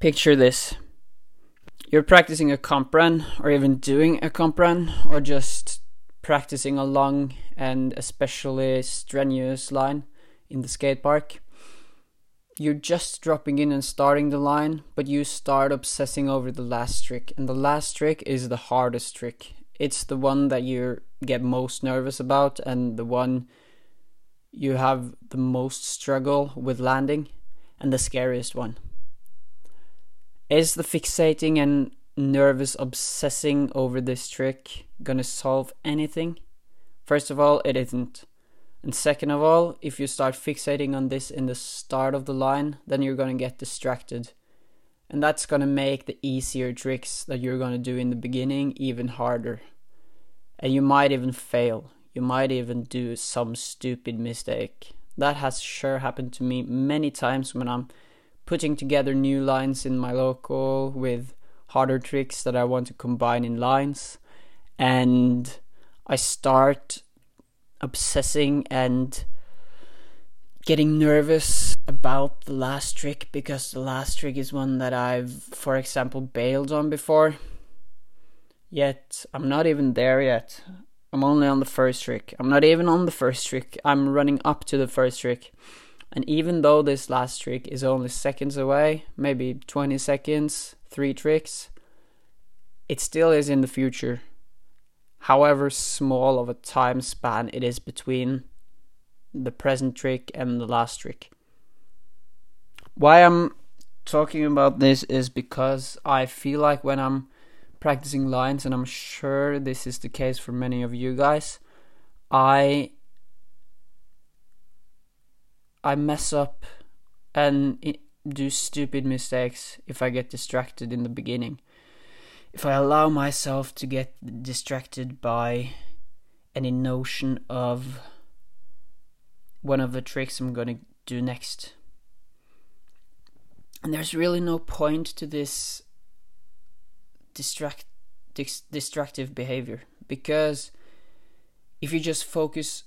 Picture this. You're practicing a comp run, or even doing a comp run, or just practicing a long and especially strenuous line in the skate park. You're just dropping in and starting the line, but you start obsessing over the last trick, and the last trick is the hardest trick. It's the one that you get most nervous about, and the one you have the most struggle with landing, and the scariest one. Is the fixating and nervous obsessing over this trick gonna solve anything? First of all, it isn't. And second of all, if you start fixating on this in the start of the line, then you're gonna get distracted. And that's gonna make the easier tricks that you're gonna do in the beginning even harder. And you might even fail. You might even do some stupid mistake. That has sure happened to me many times when I'm putting together new lines in my local with harder tricks that I want to combine in lines. And I start obsessing and getting nervous about the last trick because the last trick is one that I've, for example, bailed on before. Yet I'm not even there yet. I'm only on the first trick. I'm not even on the first trick. I'm running up to the first trick. And even though this last trick is only seconds away, maybe 20 seconds, three tricks, it still is in the future. However small of a time span it is between the present trick and the last trick. Why I'm talking about this is because I feel like when I'm practicing lines, and I'm sure this is the case for many of you guys, I I mess up and do stupid mistakes if I get distracted in the beginning. If I allow myself to get distracted by any notion of one of the tricks I'm gonna do next. And there's really no point to this distract dis- destructive behavior because if you just focus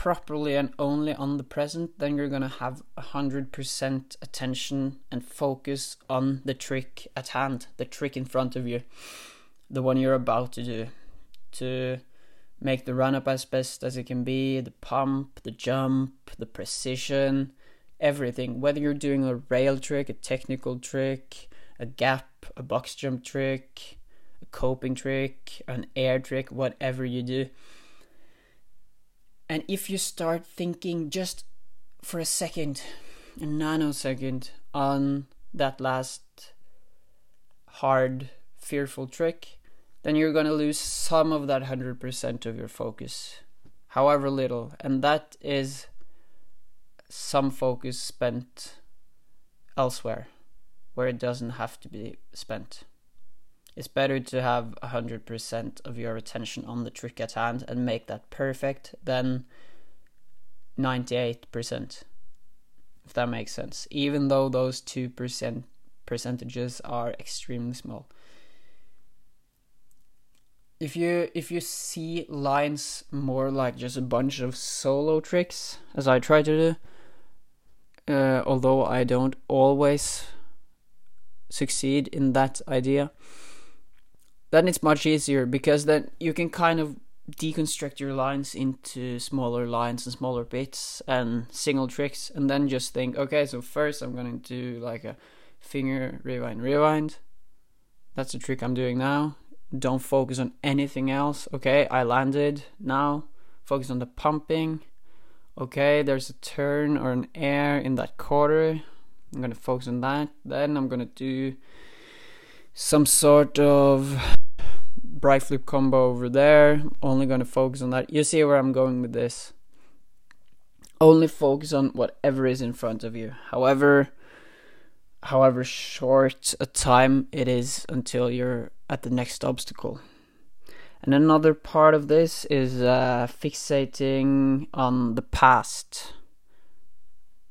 properly and only on the present then you're going to have 100% attention and focus on the trick at hand the trick in front of you the one you're about to do to make the run up as best as it can be the pump the jump the precision everything whether you're doing a rail trick a technical trick a gap, a box jump trick, a coping trick, an air trick, whatever you do. And if you start thinking just for a second, a nanosecond, on that last hard, fearful trick, then you're gonna lose some of that 100% of your focus, however little. And that is some focus spent elsewhere where it doesn't have to be spent. It's better to have 100% of your attention on the trick at hand and make that perfect than 98%, if that makes sense, even though those 2% percentages are extremely small. If you if you see lines more like just a bunch of solo tricks, as I try to do, uh, although I don't always succeed in that idea, then it's much easier because then you can kind of deconstruct your lines into smaller lines and smaller bits and single tricks and then just think okay so first i'm going to do like a finger rewind rewind. That's the trick i'm doing now. Don't focus on anything else. Okay i landed. Now focus on the pumping. Okay there's a turn or an air in that quarter. I'm gonna focus on that. Then I'm gonna do some sort of bri flip combo over there. Only gonna focus on that. You see where I'm going with this. Only focus on whatever is in front of you. However, however short a time it is until you're at the next obstacle. And another part of this is uh, fixating on the past.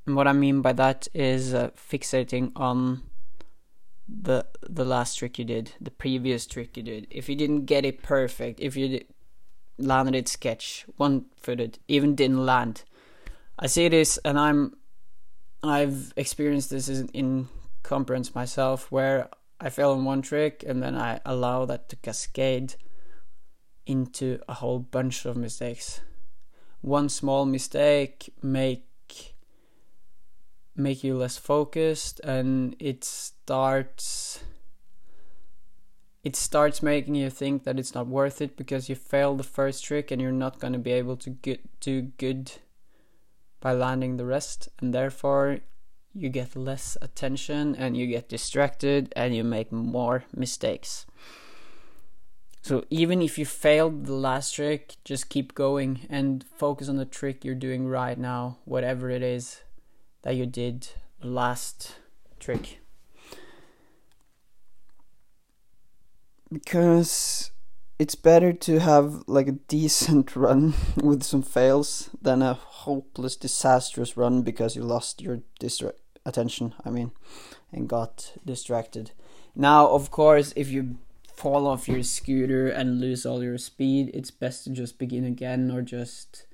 And what I mean by that is uh, fixating on the the last trick you did, the previous trick you did. If you didn't get it perfect, if you landed it sketch, one footed, even didn't land. I see this, and I'm I've experienced this in comp runs myself where I fail on one trick and then I allow that to cascade into a whole bunch of mistakes. One small mistake make make you less focused and it starts it starts making you think that it's not worth it because you failed the first trick and you're not going to be able to get, do good by landing the rest and therefore you get less attention and you get distracted and you make more mistakes. So even if you failed the last trick, just keep going and focus on the trick you're doing right now, whatever it is that you did last trick. Because it's better to have like a decent run with some fails than a hopeless disastrous run because you lost your distra- attention i mean and got distracted now of course if you fall off your scooter and lose all your speed it's best to just begin again or just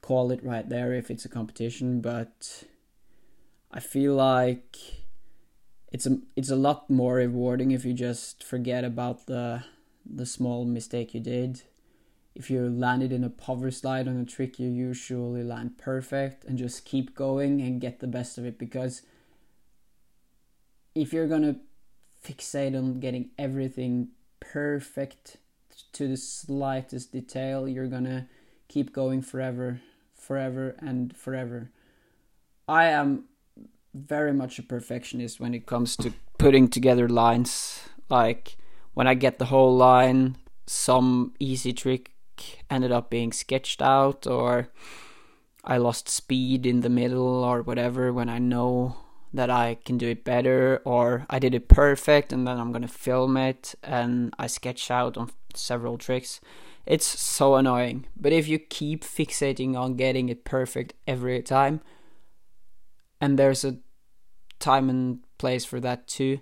call it right there if it's a competition but i feel like it's a it's a lot more rewarding if you just forget about the the small mistake you did. If you landed in a power slide on a trick, you usually land perfect and just keep going and get the best of it because if you're gonna fixate on getting everything perfect to the slightest detail, you're gonna keep going forever, forever, and forever. I am very much a perfectionist when it comes to putting together lines. Like, when I get the whole line, some easy trick ended up being sketched out, or I lost speed in the middle, or whatever, when I know that I can do it better, or I did it perfect and then I'm gonna film it and I sketch out on several tricks. It's so annoying. But if you keep fixating on getting it perfect every time, and there's a time and place for that too,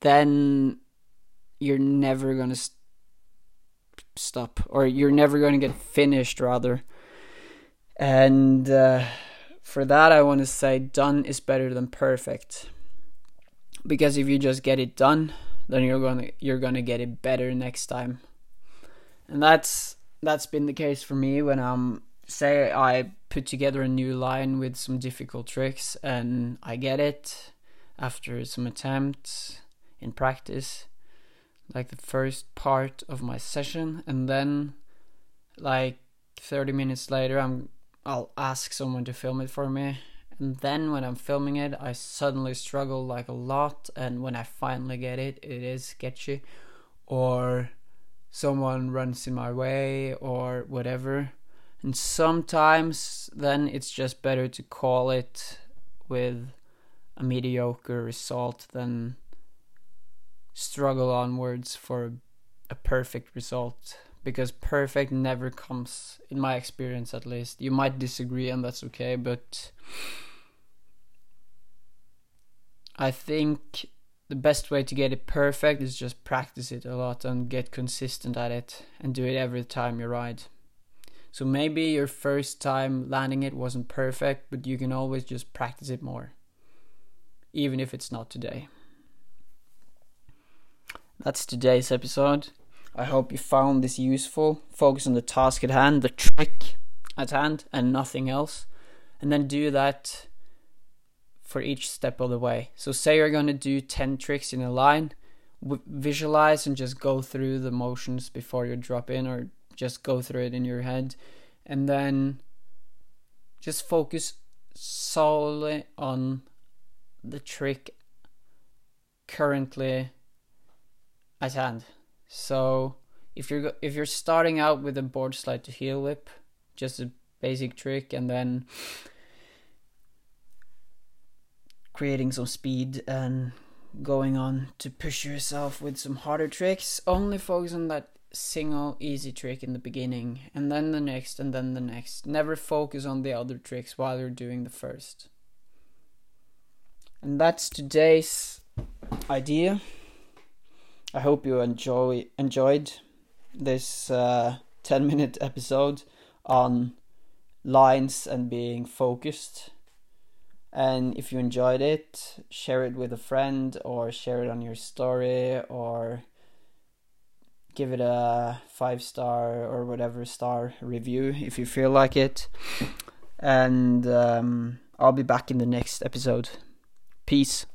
then you're never going to st- stop or you're never going to get finished rather. And uh, for that i want to say done is better than perfect. Because if you just get it done then you're to you're to get it better next time. And that's that's been the case for me when i'm say i put together a new line with some difficult tricks and i get it after some attempts in practice like the first part of my session and then like 30 minutes later I'm I'll ask someone to film it for me and then when I'm filming it I suddenly struggle like a lot and when I finally get it it is sketchy or someone runs in my way or whatever and sometimes then it's just better to call it with a mediocre result than struggle onwards for a perfect result. Because perfect never comes in my experience at least. You might disagree and that's okay but i think the best way to get it perfect is just practice it a lot and get consistent at it and do it every time you ride so maybe your first time landing it wasn't perfect but you can always just practice it more even if it's not today that's today's episode. I hope you found this useful. Focus on the task at hand, the trick at hand, and nothing else. And then do that for each step of the way. So, say you're going to do 10 tricks in a line, visualize and just go through the motions before you drop in, or just go through it in your head. And then just focus solely on the trick currently at hand. So if you're if you're starting out with a board slide to heel whip, just a basic trick, and then creating some speed and going on to push yourself with some harder tricks, only focus on that single easy trick in the beginning, and then the next, and then the next. Never focus on the other tricks while you're doing the first. And that's today's idea. I hope you enjoy enjoyed this uh, ten minute episode on lines and being focused. And if you enjoyed it, share it with a friend or share it on your story or give it a five star or whatever star review if you feel like it. And um, I'll be back in the next episode. Peace.